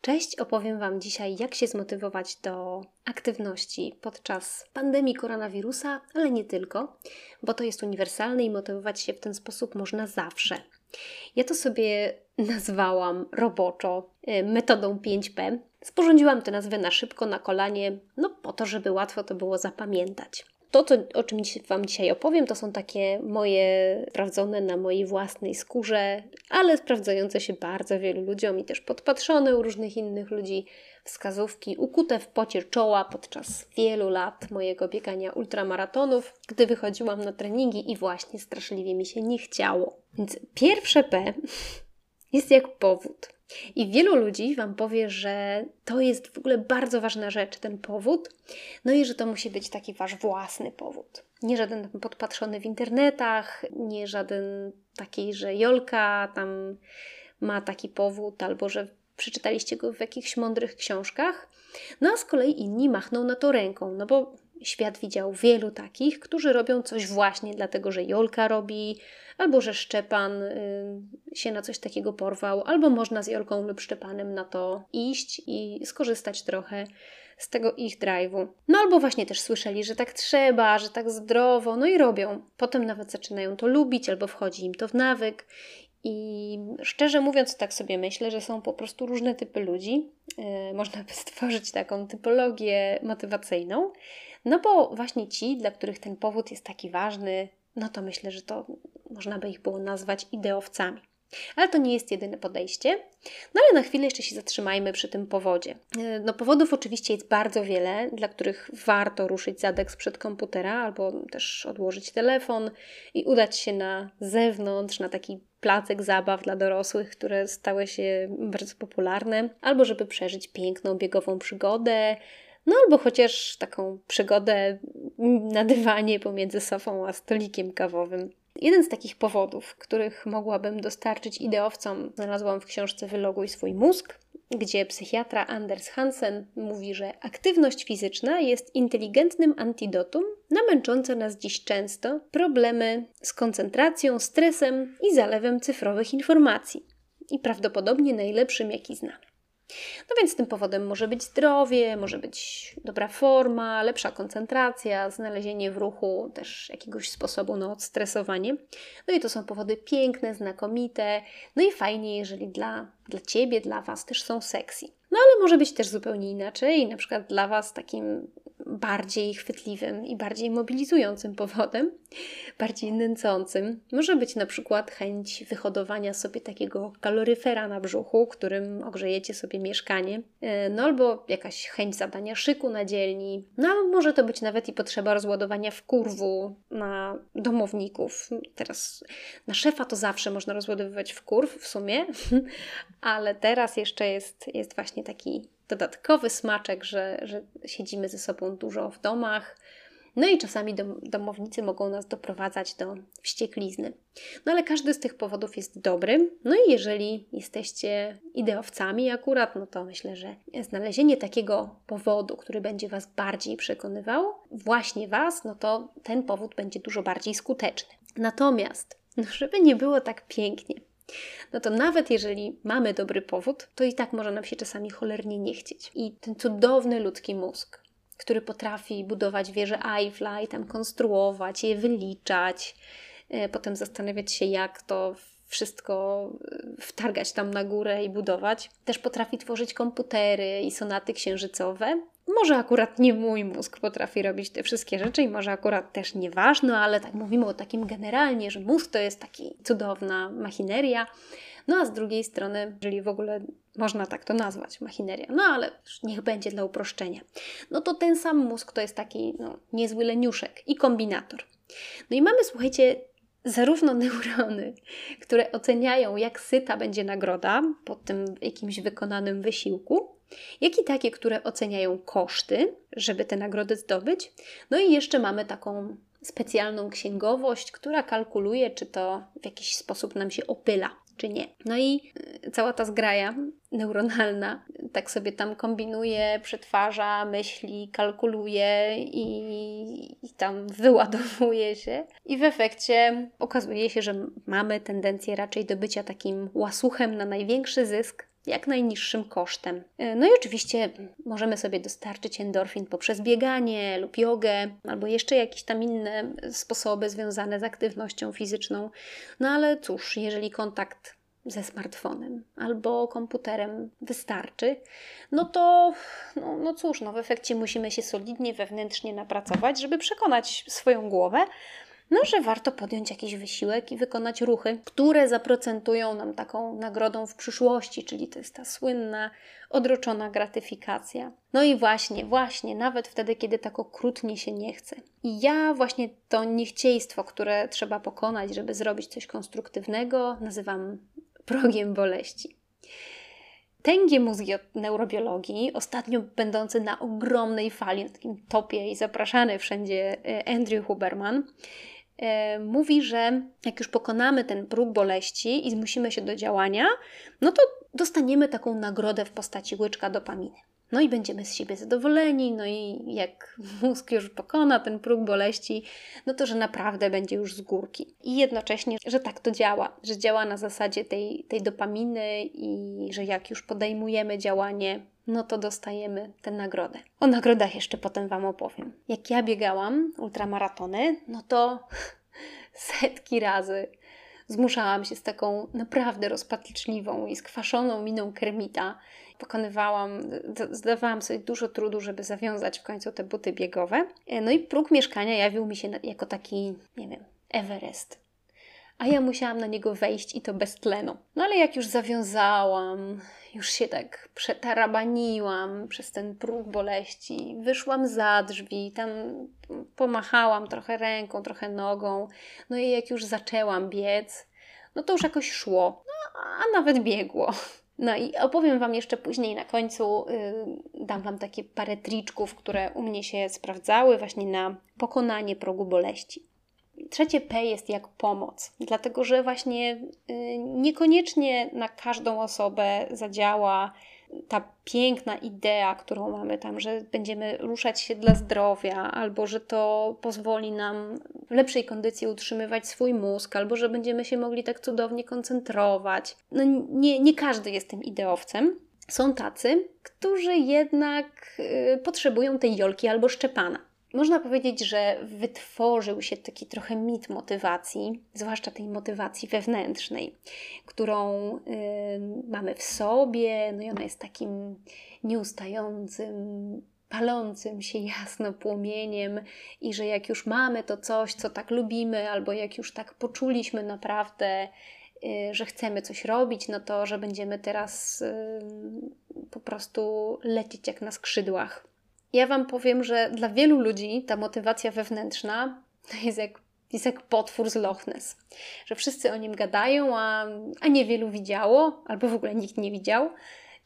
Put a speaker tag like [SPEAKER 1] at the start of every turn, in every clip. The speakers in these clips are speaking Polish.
[SPEAKER 1] Cześć, opowiem Wam dzisiaj, jak się zmotywować do aktywności podczas pandemii koronawirusa, ale nie tylko, bo to jest uniwersalne i motywować się w ten sposób można zawsze. Ja to sobie nazwałam roboczo y, metodą 5P. Sporządziłam tę nazwę na szybko, na kolanie, no po to, żeby łatwo to było zapamiętać. To, to, o czym Wam dzisiaj opowiem, to są takie moje sprawdzone na mojej własnej skórze, ale sprawdzające się bardzo wielu ludziom i też podpatrzone u różnych innych ludzi wskazówki, ukute w pocie czoła podczas wielu lat mojego biegania ultramaratonów, gdy wychodziłam na treningi i właśnie straszliwie mi się nie chciało. Więc pierwsze P jest jak powód. I wielu ludzi Wam powie, że to jest w ogóle bardzo ważna rzecz, ten powód, no i że to musi być taki Wasz własny powód. Nie żaden podpatrzony w internetach, nie żaden taki, że Jolka tam ma taki powód, albo że przeczytaliście go w jakichś mądrych książkach. No a z kolei inni machną na to ręką, no bo świat widział wielu takich, którzy robią coś właśnie dlatego, że Jolka robi, albo że Szczepan y, się na coś takiego porwał, albo można z Jolką lub Szczepanem na to iść i skorzystać trochę z tego ich drive'u. No albo właśnie też słyszeli, że tak trzeba, że tak zdrowo, no i robią. Potem nawet zaczynają to lubić, albo wchodzi im to w nawyk. I szczerze mówiąc, tak sobie myślę, że są po prostu różne typy ludzi. Yy, można by stworzyć taką typologię motywacyjną. No bo właśnie ci, dla których ten powód jest taki ważny, no to myślę, że to można by ich było nazwać ideowcami. Ale to nie jest jedyne podejście. No ale na chwilę jeszcze się zatrzymajmy przy tym powodzie. E, no powodów oczywiście jest bardzo wiele, dla których warto ruszyć zadek sprzed komputera albo też odłożyć telefon i udać się na zewnątrz, na taki placek zabaw dla dorosłych, które stały się bardzo popularne, albo żeby przeżyć piękną biegową przygodę, no albo chociaż taką przygodę na dywanie pomiędzy sofą a stolikiem kawowym. Jeden z takich powodów, których mogłabym dostarczyć ideowcom, znalazłam w książce Wyloguj swój mózg, gdzie psychiatra Anders Hansen mówi, że aktywność fizyczna jest inteligentnym antidotum na męczące nas dziś często problemy z koncentracją, stresem i zalewem cyfrowych informacji. I prawdopodobnie najlepszym, jaki znamy. No więc tym powodem może być zdrowie, może być dobra forma, lepsza koncentracja, znalezienie w ruchu też jakiegoś sposobu na odstresowanie. No i to są powody piękne, znakomite, no i fajnie, jeżeli dla, dla Ciebie, dla Was też są sexy. No ale może być też zupełnie inaczej, na przykład dla Was takim bardziej chwytliwym i bardziej mobilizującym powodem, bardziej nęcącym, może być na przykład chęć wyhodowania sobie takiego kaloryfera na brzuchu, którym ogrzejecie sobie mieszkanie, e, no albo jakaś chęć zadania szyku na dzielni, no może to być nawet i potrzeba rozładowania w kurwu na domowników. Teraz na szefa to zawsze można rozładowywać w kurw w sumie, ale teraz jeszcze jest, jest właśnie taki dodatkowy smaczek, że, że siedzimy ze sobą dużo w domach. No i czasami dom, domownicy mogą nas doprowadzać do wścieklizny. No ale każdy z tych powodów jest dobry. No i jeżeli jesteście ideowcami akurat, no to myślę, że znalezienie takiego powodu, który będzie Was bardziej przekonywał, właśnie Was, no to ten powód będzie dużo bardziej skuteczny. Natomiast, no żeby nie było tak pięknie, no to nawet jeżeli mamy dobry powód, to i tak może nam się czasami cholernie nie chcieć. I ten cudowny ludzki mózg, który potrafi budować wieże Eiffla i tam konstruować, je wyliczać, e, potem zastanawiać się, jak to wszystko e, wtargać tam na górę i budować. Też potrafi tworzyć komputery i sonaty księżycowe. Może akurat nie mój mózg potrafi robić te wszystkie rzeczy i może akurat też nieważne, ale tak mówimy o takim generalnie, że mózg to jest taki cudowna machineria. No a z drugiej strony, jeżeli w ogóle można tak to nazwać, machineria, no ale niech będzie dla uproszczenia, no to ten sam mózg to jest taki no, niezły leniuszek i kombinator. No i mamy, słuchajcie, zarówno neurony, które oceniają, jak syta będzie nagroda po tym jakimś wykonanym wysiłku, jak i takie, które oceniają koszty, żeby te nagrody zdobyć. No i jeszcze mamy taką specjalną księgowość, która kalkuluje, czy to w jakiś sposób nam się opyla, czy nie. No i y, cała ta zgraja neuronalna tak sobie tam kombinuje, przetwarza, myśli, kalkuluje i, i tam wyładowuje się. I w efekcie okazuje się, że mamy tendencję raczej do bycia takim łasuchem na największy zysk, jak najniższym kosztem. E, no i oczywiście możemy sobie dostarczyć endorfin poprzez bieganie lub jogę, albo jeszcze jakieś tam inne sposoby związane z aktywnością fizyczną. No ale cóż, jeżeli kontakt ze smartfonem albo komputerem wystarczy, no to no, no cóż, no w efekcie musimy się solidnie wewnętrznie napracować, żeby przekonać swoją głowę, no, że warto podjąć jakiś wysiłek i wykonać ruchy, które zaprocentują nam taką nagrodą w przyszłości, czyli to jest ta słynna, odroczona gratyfikacja. No i właśnie, właśnie, nawet wtedy, kiedy tak okrutnie się nie chce. I ja właśnie to niechciejstwo, które trzeba pokonać, żeby zrobić coś konstruktywnego, nazywam progiem boleści. Tęgie mózgi od neurobiologii, ostatnio będący na ogromnej fali, na takim topie i zapraszany wszędzie e, Andrew Huberman, mówi, że jak już pokonamy ten próg boleści i zmusimy się do działania, no to dostaniemy taką nagrodę w postaci łyczka dopaminy. No i będziemy z siebie zadowoleni, no i jak mózg już pokona ten próg boleści, no to że naprawdę będzie już z górki. I jednocześnie, że tak to działa, że działa na zasadzie tej, tej dopaminy i że jak już podejmujemy działanie, no to dostajemy tę nagrodę. O nagrodach jeszcze potem Wam opowiem. Jak ja biegałam ultramaratony, no to setki razy zmuszałam się z taką naprawdę rozpaczliwą i skwaszoną miną kermita pokonywałam, zdawałam sobie dużo trudu, żeby zawiązać w końcu te buty biegowe. E, no i próg mieszkania jawił mi się jako taki, nie wiem, Everest. A ja musiałam na niego wejść i to bez tlenu. No ale jak już zawiązałam, już się tak przetarabaniłam przez ten próg boleści, wyszłam za drzwi, tam pomachałam trochę ręką, trochę nogą. No i jak już zaczęłam biec, no to już jakoś szło, no, a nawet biegło. No i opowiem Wam jeszcze później na końcu, yy, dam Wam takie parę triczków, które u mnie się sprawdzały właśnie na pokonanie progu boleści. Trzecie P jest jak pomoc, dlatego że właśnie yy, niekoniecznie na każdą osobę zadziała ta piękna idea, którą mamy tam, że będziemy ruszać się dla zdrowia, albo że to pozwoli nam w lepszej kondycji utrzymywać swój mózg, albo że będziemy się mogli tak cudownie koncentrować. No nie, nie każdy jest tym ideowcem. Są tacy, którzy jednak y, potrzebują tej jolki albo szczepana. Można powiedzieć, że wytworzył się taki trochę mit motywacji, zwłaszcza tej motywacji wewnętrznej, którą y, mamy w sobie, no i ona jest takim nieustającym, palącym się jasno płomieniem, i że jak już mamy to coś, co tak lubimy, albo jak już tak poczuliśmy naprawdę, y, że chcemy coś robić, no to że będziemy teraz y, po prostu lecieć jak na skrzydłach. Ja Wam powiem, że dla wielu ludzi ta motywacja wewnętrzna jest jak, jest jak potwór z Loch Ness. Że wszyscy o nim gadają, a, a niewielu widziało, albo w ogóle nikt nie widział.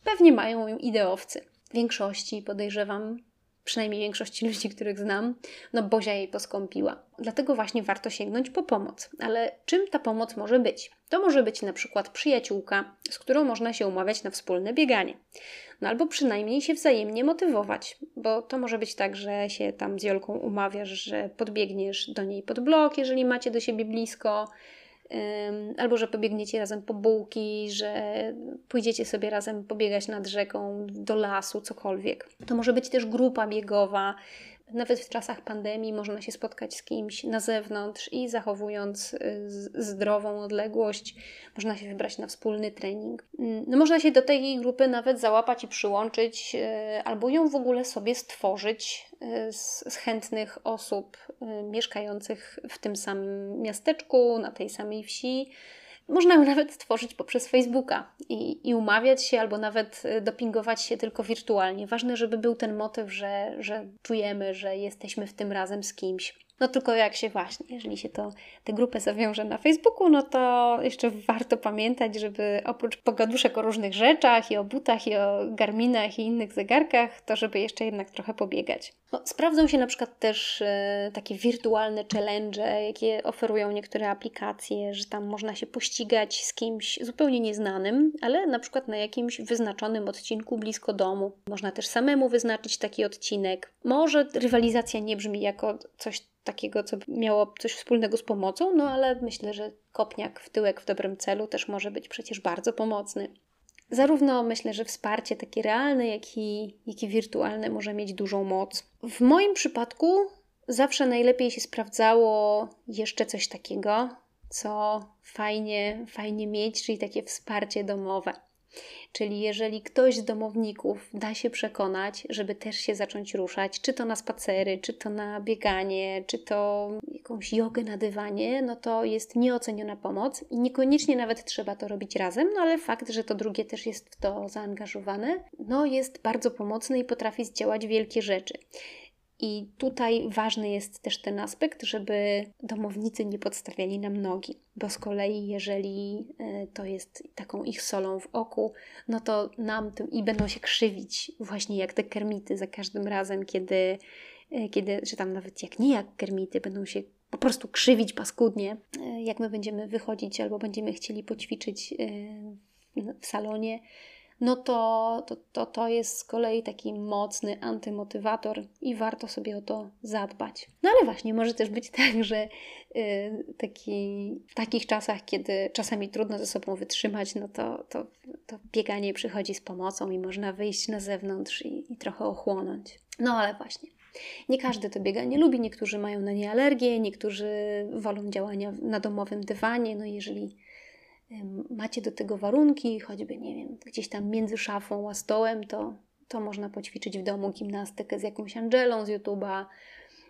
[SPEAKER 1] Pewnie mają ją ideowcy. W większości podejrzewam, przynajmniej większości ludzi, których znam, no Bozia jej poskąpiła. Dlatego właśnie warto sięgnąć po pomoc. Ale czym ta pomoc może być? To może być na przykład przyjaciółka, z którą można się umawiać na wspólne bieganie. No albo przynajmniej się wzajemnie motywować, bo to może być tak, że się tam z Jolką umawiasz, że podbiegniesz do niej pod blok, jeżeli macie do siebie blisko, albo że pobiegniecie razem po bułki, że pójdziecie sobie razem pobiegać nad rzeką, do lasu, cokolwiek. To może być też grupa biegowa, nawet w czasach pandemii można się spotkać z kimś na zewnątrz i zachowując y, zdrową odległość, można się wybrać na wspólny trening. Mm, no, można się do tej grupy nawet załapać i przyłączyć, y, albo ją w ogóle sobie stworzyć y, z, z chętnych osób mieszkających w tym samym miasteczku, na tej samej wsi można ją nawet stworzyć poprzez Facebooka i, i umawiać się, albo nawet y, dopingować się tylko wirtualnie. Ważne, żeby był ten motyw, że, że czujemy, że jesteśmy w tym razem z kimś. No tylko jak się właśnie, jeżeli się to tę grupę zawiąże na Facebooku, no to jeszcze warto pamiętać, żeby oprócz pogaduszek o różnych rzeczach i o butach i o garminach i innych zegarkach, to żeby jeszcze jednak trochę pobiegać. No, sprawdzą się na przykład też e, takie wirtualne challenge, jakie oferują niektóre aplikacje, że tam można się pościgać z kimś zupełnie nieznanym, ale na przykład na jakimś wyznaczonym odcinku blisko domu. Można też samemu wyznaczyć taki odcinek. Może rywalizacja nie brzmi jako coś takiego, co miało coś wspólnego z pomocą, no ale myślę, że kopniak w tyłek w dobrym celu też może być przecież bardzo pomocny. zarówno myślę, że wsparcie takie realne, jak i, jak i wirtualne może mieć dużą moc. W moim przypadku zawsze najlepiej się sprawdzało jeszcze coś takiego, co fajnie, fajnie mieć, czyli takie wsparcie domowe. Czyli jeżeli ktoś z domowników da się przekonać, żeby też się zacząć ruszać, czy to na spacery, czy to na bieganie, czy to jakąś jogę na dywanie, no to jest nieoceniona pomoc i niekoniecznie nawet trzeba to robić razem, no ale fakt, że to drugie też jest w to zaangażowane, no jest bardzo pomocny i potrafi zdziałać wielkie rzeczy. I tutaj ważny jest też ten aspekt, żeby domownicy nie podstawiali nam nogi, bo z kolei, jeżeli e, to jest taką ich solą w oku, no to nam tym i będą się krzywić, właśnie jak te kermity za każdym razem, kiedy, e, kiedy czy tam nawet jak nie jak kermity, będą się po prostu krzywić paskudnie, e, jak my będziemy wychodzić albo będziemy chcieli poćwiczyć w salonie no to, to, to, to jest z kolei taki mocny antymotywator i warto sobie o to zadbać. No ale właśnie, może też być tak, że y, taki, w takich czasach, kiedy czasami trudno ze sobą wytrzymać, no to, to, to bieganie przychodzi z pomocą i można wyjść na zewnątrz i, i trochę ochłonąć. No ale właśnie. Nie każdy to bieganie lubi, niektórzy mają na nie alergię, niektórzy wolą działania na domowym dywanie. No jeżeli macie do tego warunki, choćby, nie wiem, gdzieś tam między szafą a stołem, to, to można poćwiczyć w domu gimnastykę z jakąś Angelą z YouTube'a.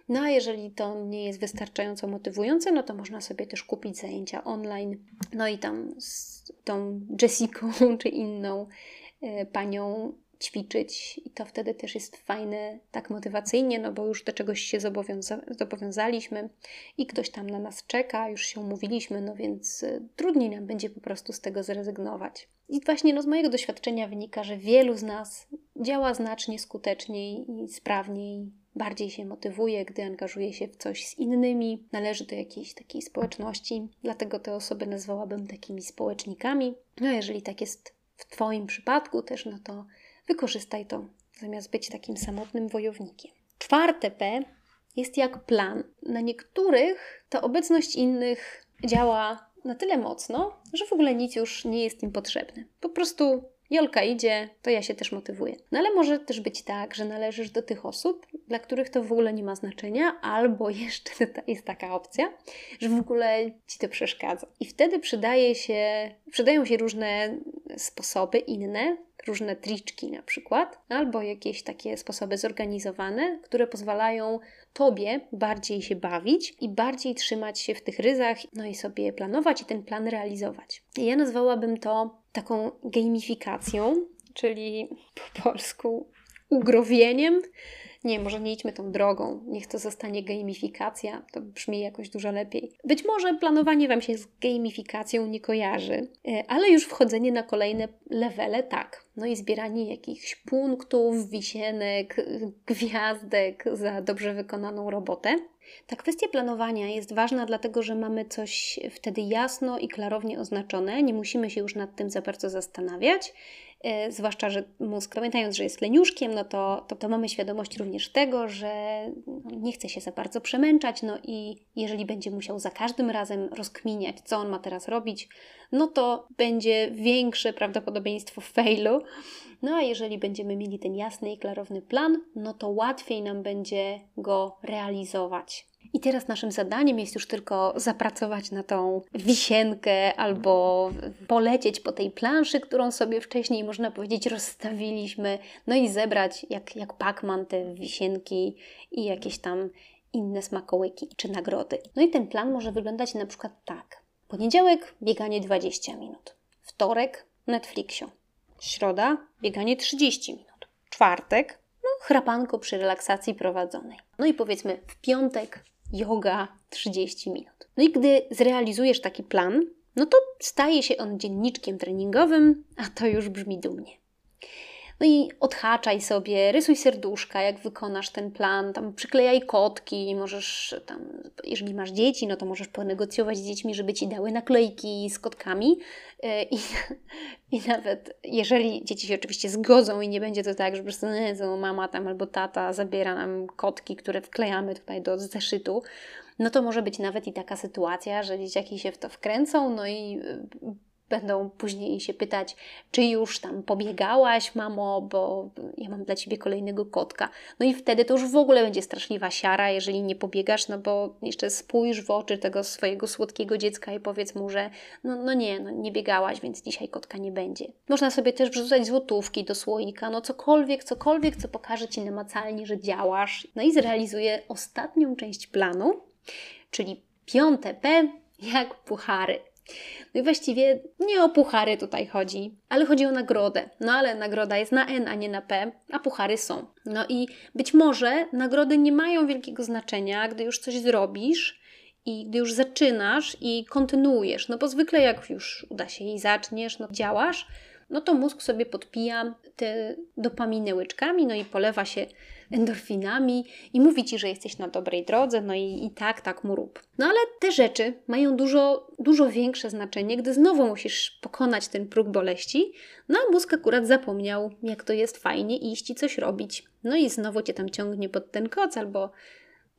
[SPEAKER 1] No a jeżeli to nie jest wystarczająco motywujące, no to można sobie też kupić zajęcia online. No i tam z tą Jessiką czy inną e, panią ćwiczyć i to wtedy też jest fajne, tak motywacyjnie, no bo już do czegoś się zobowiąza zobowiązaliśmy i ktoś tam na nas czeka, już się umówiliśmy, no więc y, trudniej nam będzie po prostu z tego zrezygnować. I właśnie no, z mojego doświadczenia wynika, że wielu z nas działa znacznie skuteczniej i sprawniej, bardziej się motywuje, gdy angażuje się w coś z innymi, należy do jakiejś takiej społeczności, dlatego te osoby nazwałabym takimi społecznikami. No jeżeli tak jest w Twoim przypadku też, no to Wykorzystaj to, zamiast być takim samotnym wojownikiem. Czwarte P jest jak plan. Na niektórych ta obecność innych działa na tyle mocno, że w ogóle nic już nie jest im potrzebne. Po prostu Jolka idzie, to ja się też motywuję. No ale może też być tak, że należysz do tych osób, dla których to w ogóle nie ma znaczenia, albo jeszcze jest taka opcja, że w ogóle ci to przeszkadza. I wtedy przydaje się, przydają się różne sposoby inne, różne triczki na przykład, albo jakieś takie sposoby zorganizowane, które pozwalają Tobie bardziej się bawić i bardziej trzymać się w tych ryzach, no i sobie planować i ten plan realizować. Ja nazwałabym to taką gamifikacją, czyli po polsku ugrowieniem nie, może nie idźmy tą drogą, niech to zostanie gamifikacja, to brzmi jakoś dużo lepiej. Być może planowanie Wam się z gamifikacją nie kojarzy, e, ale już wchodzenie na kolejne levele tak. No i zbieranie jakichś punktów, wisienek, gwiazdek za dobrze wykonaną robotę. Ta kwestia planowania jest ważna, dlatego że mamy coś wtedy jasno i klarownie oznaczone, nie musimy się już nad tym za bardzo zastanawiać zwłaszcza, że mózg, pamiętając, że jest leniuszkiem, no to, to, to mamy świadomość również tego, że nie chce się za bardzo przemęczać, no i jeżeli będzie musiał za każdym razem rozkminiać, co on ma teraz robić, no to będzie większe prawdopodobieństwo failu. No a jeżeli będziemy mieli ten jasny i klarowny plan, no to łatwiej nam będzie go realizować. I teraz naszym zadaniem jest już tylko zapracować na tą wisienkę albo polecieć po tej planszy, którą sobie wcześniej, można powiedzieć, rozstawiliśmy, no i zebrać jak, jak Pac-Man te wisienki i jakieś tam inne smakołyki czy nagrody. No i ten plan może wyglądać na przykład tak. Poniedziałek bieganie 20 minut. Wtorek Netflixio. Środa bieganie 30 minut. Czwartek no, chrapanko przy relaksacji prowadzonej. No i powiedzmy w piątek yoga 30 minut. No i gdy zrealizujesz taki plan, no to staje się on dzienniczkiem treningowym, a to już brzmi dumnie. No i odhaczaj sobie, rysuj serduszka, jak wykonasz ten plan, tam przyklejaj kotki, możesz tam, jeżeli masz dzieci, no to możesz ponegocjować z dziećmi, żeby ci dały naklejki z kotkami. E, i, i nawet jeżeli dzieci się oczywiście zgodzą i nie będzie to tak, że po prostu nie, mama tam albo tata zabiera nam kotki, które wklejamy tutaj do zeszytu, no to może być nawet i taka sytuacja, że dzieciaki się w to wkręcą, no i będą później się pytać, czy już tam pobiegałaś, mamo, bo ja mam dla ciebie kolejnego kotka. No i wtedy to już w ogóle będzie straszliwa siara, jeżeli nie pobiegasz, no bo jeszcze spójrz w oczy tego swojego słodkiego dziecka i powiedz mu, że no, no nie, no nie biegałaś, więc dzisiaj kotka nie będzie. Można sobie też wrzucać złotówki do słoika, no cokolwiek, cokolwiek, co pokaże Ci namacalnie, że działasz. No i zrealizuje ostatnią część planu, czyli piąte P, jak puchary. No i właściwie nie o puchary tutaj chodzi, ale chodzi o nagrodę. No ale nagroda jest na N, a nie na P, a puchary są. No i być może nagrody nie mają wielkiego znaczenia, gdy już coś zrobisz i gdy już zaczynasz i kontynuujesz. No bo zwykle jak już uda się i zaczniesz, no działasz, no to mózg sobie podpija te dopaminy łyczkami, no i polewa się endorfinami i mówi ci, że jesteś na dobrej drodze, no i, i tak, tak mu rób. No ale te rzeczy mają dużo, dużo większe znaczenie, gdy znowu musisz pokonać ten próg boleści, no a mózg akurat zapomniał, jak to jest fajnie iść i coś robić. No i znowu cię tam ciągnie pod ten koc albo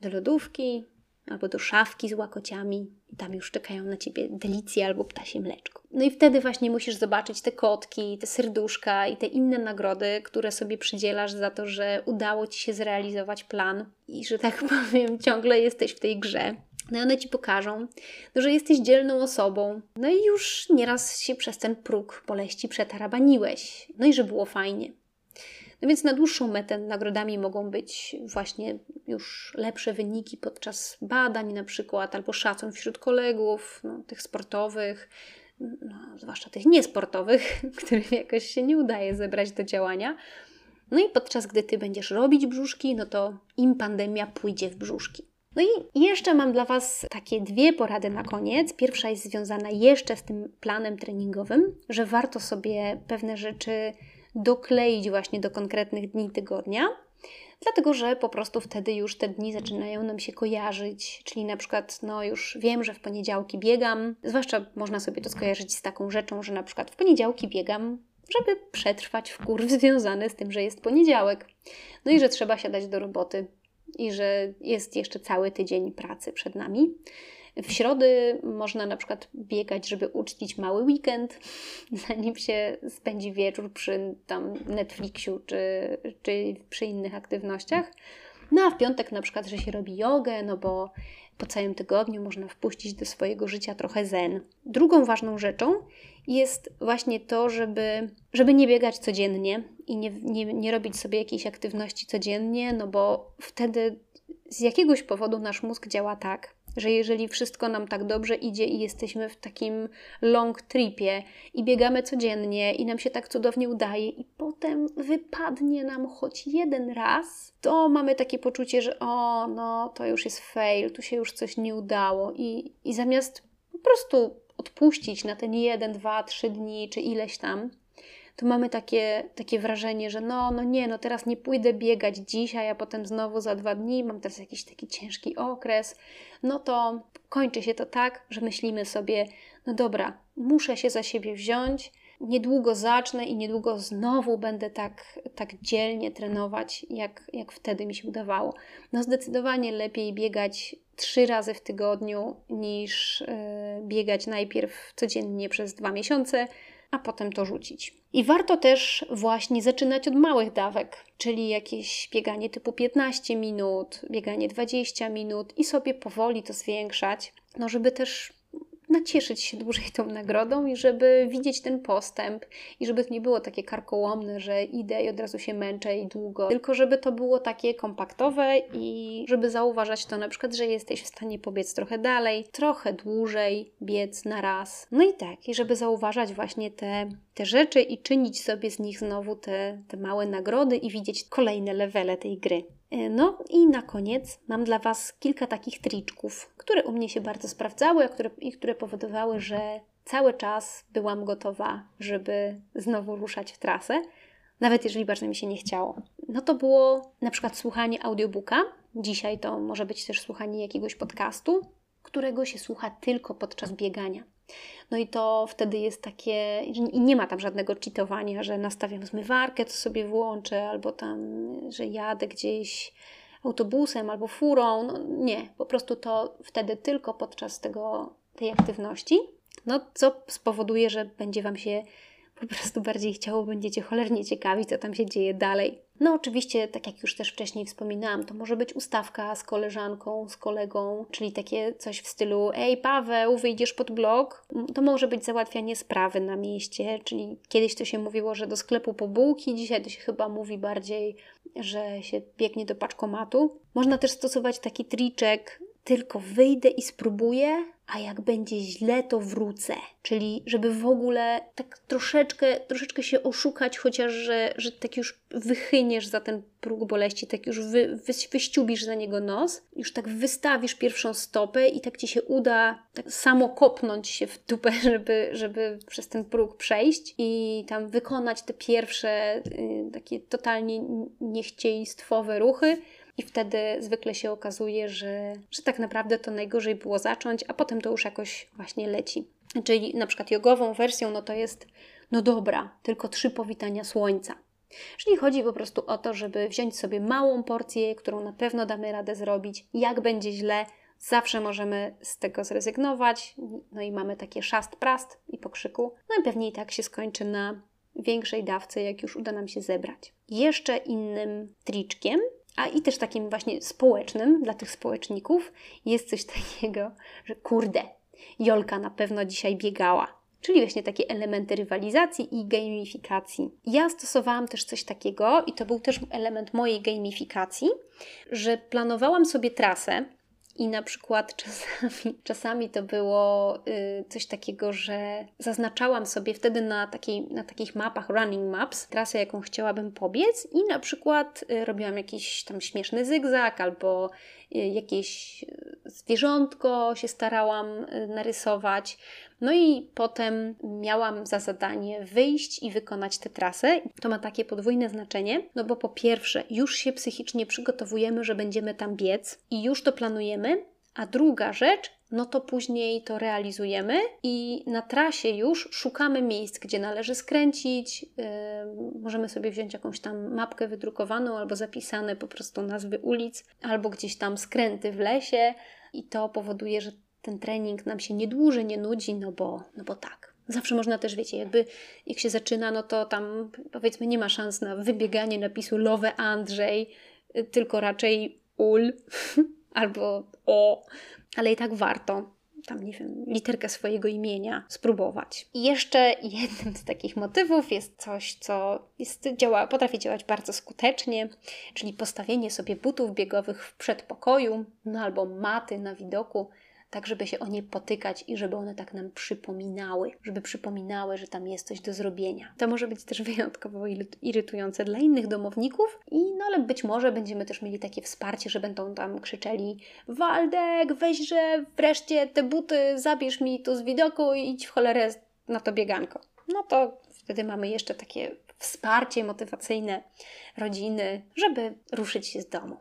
[SPEAKER 1] do lodówki, albo do szafki z łakociami i tam już czekają na ciebie delicje albo ptasie mleczko. No i wtedy właśnie musisz zobaczyć te kotki, te serduszka i te inne nagrody, które sobie przydzielasz za to, że udało ci się zrealizować plan i że tak powiem, ciągle jesteś w tej grze. No i one ci pokażą, no, że jesteś dzielną osobą. No i już nieraz się przez ten próg boleści przetarabaniłeś. No i że było fajnie. No więc na dłuższą metę nagrodami mogą być właśnie już lepsze wyniki podczas badań na przykład, albo szacun wśród kolegów, no, tych sportowych, no, zwłaszcza tych niesportowych, którym jakoś się nie udaje zebrać do działania. No i podczas gdy Ty będziesz robić brzuszki, no to im pandemia pójdzie w brzuszki. No i jeszcze mam dla Was takie dwie porady na koniec. Pierwsza jest związana jeszcze z tym planem treningowym, że warto sobie pewne rzeczy dokleić właśnie do konkretnych dni tygodnia, dlatego że po prostu wtedy już te dni zaczynają nam się kojarzyć, czyli na przykład no już wiem, że w poniedziałki biegam, zwłaszcza można sobie to skojarzyć z taką rzeczą, że na przykład w poniedziałki biegam, żeby przetrwać w kurw związany z tym, że jest poniedziałek, no i że trzeba siadać do roboty i że jest jeszcze cały tydzień pracy przed nami. W środy można na przykład biegać, żeby uczcić mały weekend, zanim się spędzi wieczór przy tam Netflixu czy, czy przy innych aktywnościach. No a w piątek na przykład, że się robi jogę, no bo po całym tygodniu można wpuścić do swojego życia trochę zen. Drugą ważną rzeczą jest właśnie to, żeby, żeby nie biegać codziennie i nie, nie, nie robić sobie jakiejś aktywności codziennie, no bo wtedy z jakiegoś powodu nasz mózg działa tak, że jeżeli wszystko nam tak dobrze idzie i jesteśmy w takim long tripie i biegamy codziennie i nam się tak cudownie udaje i potem wypadnie nam choć jeden raz, to mamy takie poczucie, że o, no to już jest fail, tu się już coś nie udało i, i zamiast po prostu odpuścić na ten jeden, dwa, trzy dni czy ileś tam, to mamy takie, takie wrażenie, że no, no nie, no teraz nie pójdę biegać dzisiaj, a potem znowu za dwa dni, mam teraz jakiś taki ciężki okres, no to kończy się to tak, że myślimy sobie, no dobra, muszę się za siebie wziąć, niedługo zacznę i niedługo znowu będę tak, tak dzielnie trenować, jak, jak wtedy mi się udawało. No zdecydowanie lepiej biegać trzy razy w tygodniu niż yy, biegać najpierw codziennie przez dwa miesiące, a potem to rzucić. I warto też właśnie zaczynać od małych dawek, czyli jakieś bieganie typu 15 minut, bieganie 20 minut i sobie powoli to zwiększać, no żeby też nacieszyć się dłużej tą nagrodą i żeby widzieć ten postęp i żeby to nie było takie karkołomne, że idę i od razu się męczę i długo, tylko żeby to było takie kompaktowe i żeby zauważać to na przykład, że jesteś w stanie pobiec trochę dalej, trochę dłużej, biec na raz. No i tak, i żeby zauważać właśnie te, te rzeczy i czynić sobie z nich znowu te, te małe nagrody i widzieć kolejne levele tej gry. E, no i na koniec mam dla Was kilka takich triczków, które u mnie się bardzo sprawdzały a które, i które powodowały, że cały czas byłam gotowa, żeby znowu ruszać w trasę, nawet jeżeli bardzo mi się nie chciało. No to było na przykład słuchanie audiobooka. Dzisiaj to może być też słuchanie jakiegoś podcastu, którego się słucha tylko podczas biegania. No i to wtedy jest takie, i nie ma tam żadnego cheatowania, że nastawiam zmywarkę, to sobie włączę, albo tam, że jadę gdzieś autobusem albo furą. No nie, po prostu to wtedy tylko podczas tego, tej aktywności. no co spowoduje, że będzie Wam się po prostu bardziej chciało, będziecie cholernie ciekawi, co tam się dzieje dalej. No, oczywiście, tak jak już też wcześniej wspominałam, to może być ustawka z koleżanką, z kolegą, czyli takie coś w stylu: Ej, Paweł, wyjdziesz pod blog. To może być załatwianie sprawy na mieście, czyli kiedyś to się mówiło, że do sklepu po bułki, dzisiaj to się chyba mówi bardziej, że się biegnie do paczkomatu. Można też stosować taki triczek, tylko wyjdę i spróbuję, a jak będzie źle, to wrócę. Czyli żeby w ogóle tak troszeczkę, troszeczkę się oszukać, chociaż że, że tak już wychyniesz za ten próg boleści, tak już wy, wy, wyściubisz za niego nos, już tak wystawisz pierwszą stopę i tak ci się uda tak samo kopnąć się w dupę, żeby, żeby przez ten próg przejść i tam wykonać te pierwsze y, takie totalnie niechciejstwowe ruchy i wtedy zwykle się okazuje, że, że tak naprawdę to najgorzej było zacząć, a potem to już jakoś właśnie leci. Czyli na przykład jogową wersją, no to jest, no dobra, tylko trzy powitania słońca. Czyli chodzi po prostu o to, żeby wziąć sobie małą porcję, którą na pewno damy radę zrobić. Jak będzie źle, zawsze możemy z tego zrezygnować. No i mamy takie szast prast i pokrzyku. No i pewnie i tak się skończy na większej dawce, jak już uda nam się zebrać. Jeszcze innym triczkiem a i też takim właśnie społecznym dla tych społeczników jest coś takiego, że kurde, Jolka na pewno dzisiaj biegała. Czyli właśnie takie elementy rywalizacji i gamifikacji. Ja stosowałam też coś takiego, i to był też element mojej gamifikacji, że planowałam sobie trasę, i na przykład czasami, czasami to było y, coś takiego, że zaznaczałam sobie wtedy na, takiej, na takich mapach, running maps, trasę, jaką chciałabym pobiec, i na przykład y, robiłam jakiś tam śmieszny zygzak albo y, jakieś zwierzątko się starałam narysować. No i potem miałam za zadanie wyjść i wykonać tę trasę. To ma takie podwójne znaczenie, no bo po pierwsze, już się psychicznie przygotowujemy, że będziemy tam biec i już to planujemy, a druga rzecz, no to później to realizujemy i na trasie już szukamy miejsc, gdzie należy skręcić. Yy, możemy sobie wziąć jakąś tam mapkę wydrukowaną albo zapisane po prostu nazwy ulic, albo gdzieś tam skręty w lesie. I to powoduje, że ten trening nam się nie dłuży, nie nudzi, no bo, no bo tak. Zawsze można też, wiecie, jakby jak się zaczyna, no to tam powiedzmy nie ma szans na wybieganie napisu Love Andrzej, tylko raczej ul albo o, ale i tak warto tam, nie wiem, literkę swojego imienia spróbować. I jeszcze jednym z takich motywów jest coś, co jest, działa, potrafi działać bardzo skutecznie, czyli postawienie sobie butów biegowych w przedpokoju, no albo maty na widoku, tak żeby się o nie potykać i żeby one tak nam przypominały, żeby przypominały, że tam jest coś do zrobienia. To może być też wyjątkowo irytujące dla innych domowników, i no ale być może będziemy też mieli takie wsparcie, że będą tam krzyczeli Waldek, weźże wreszcie te buty, zabierz mi tu z widoku i idź w cholerę na to bieganko. No to wtedy mamy jeszcze takie wsparcie motywacyjne rodziny, żeby ruszyć się z domu.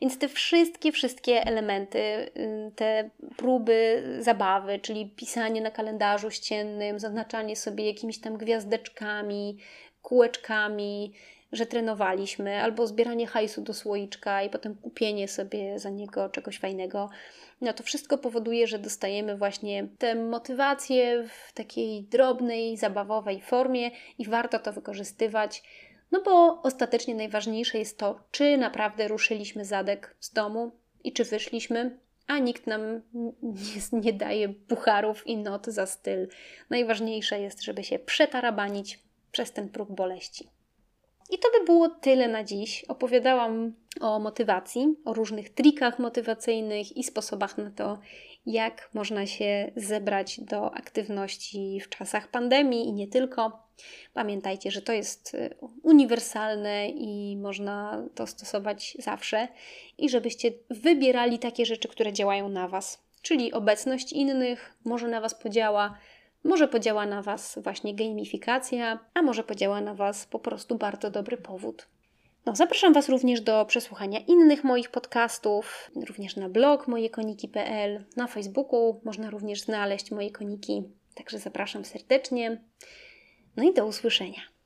[SPEAKER 1] Więc te wszystkie, wszystkie elementy, y, te próby zabawy, czyli pisanie na kalendarzu ściennym, zaznaczanie sobie jakimiś tam gwiazdeczkami, kółeczkami, że trenowaliśmy, albo zbieranie hajsu do słoiczka i potem kupienie sobie za niego czegoś fajnego, no to wszystko powoduje, że dostajemy właśnie tę motywację w takiej drobnej, zabawowej formie i warto to wykorzystywać no bo ostatecznie najważniejsze jest to, czy naprawdę ruszyliśmy zadek z domu i czy wyszliśmy, a nikt nam nie, nie daje pucharów i not za styl. Najważniejsze jest, żeby się przetarabanić przez ten próg boleści. I to by było tyle na dziś. Opowiadałam o motywacji, o różnych trikach motywacyjnych i sposobach na to, jak można się zebrać do aktywności w czasach pandemii i nie tylko. Pamiętajcie, że to jest y, uniwersalne i można to stosować zawsze, i żebyście wybierali takie rzeczy, które działają na Was. Czyli obecność innych może na Was podziała, może podziała na Was właśnie gamifikacja, a może podziała na Was po prostu bardzo dobry powód. No, zapraszam Was również do przesłuchania innych moich podcastów, również na blog mojekoniki.pl, na Facebooku można również znaleźć moje koniki, także zapraszam serdecznie. No i do usłyszenia.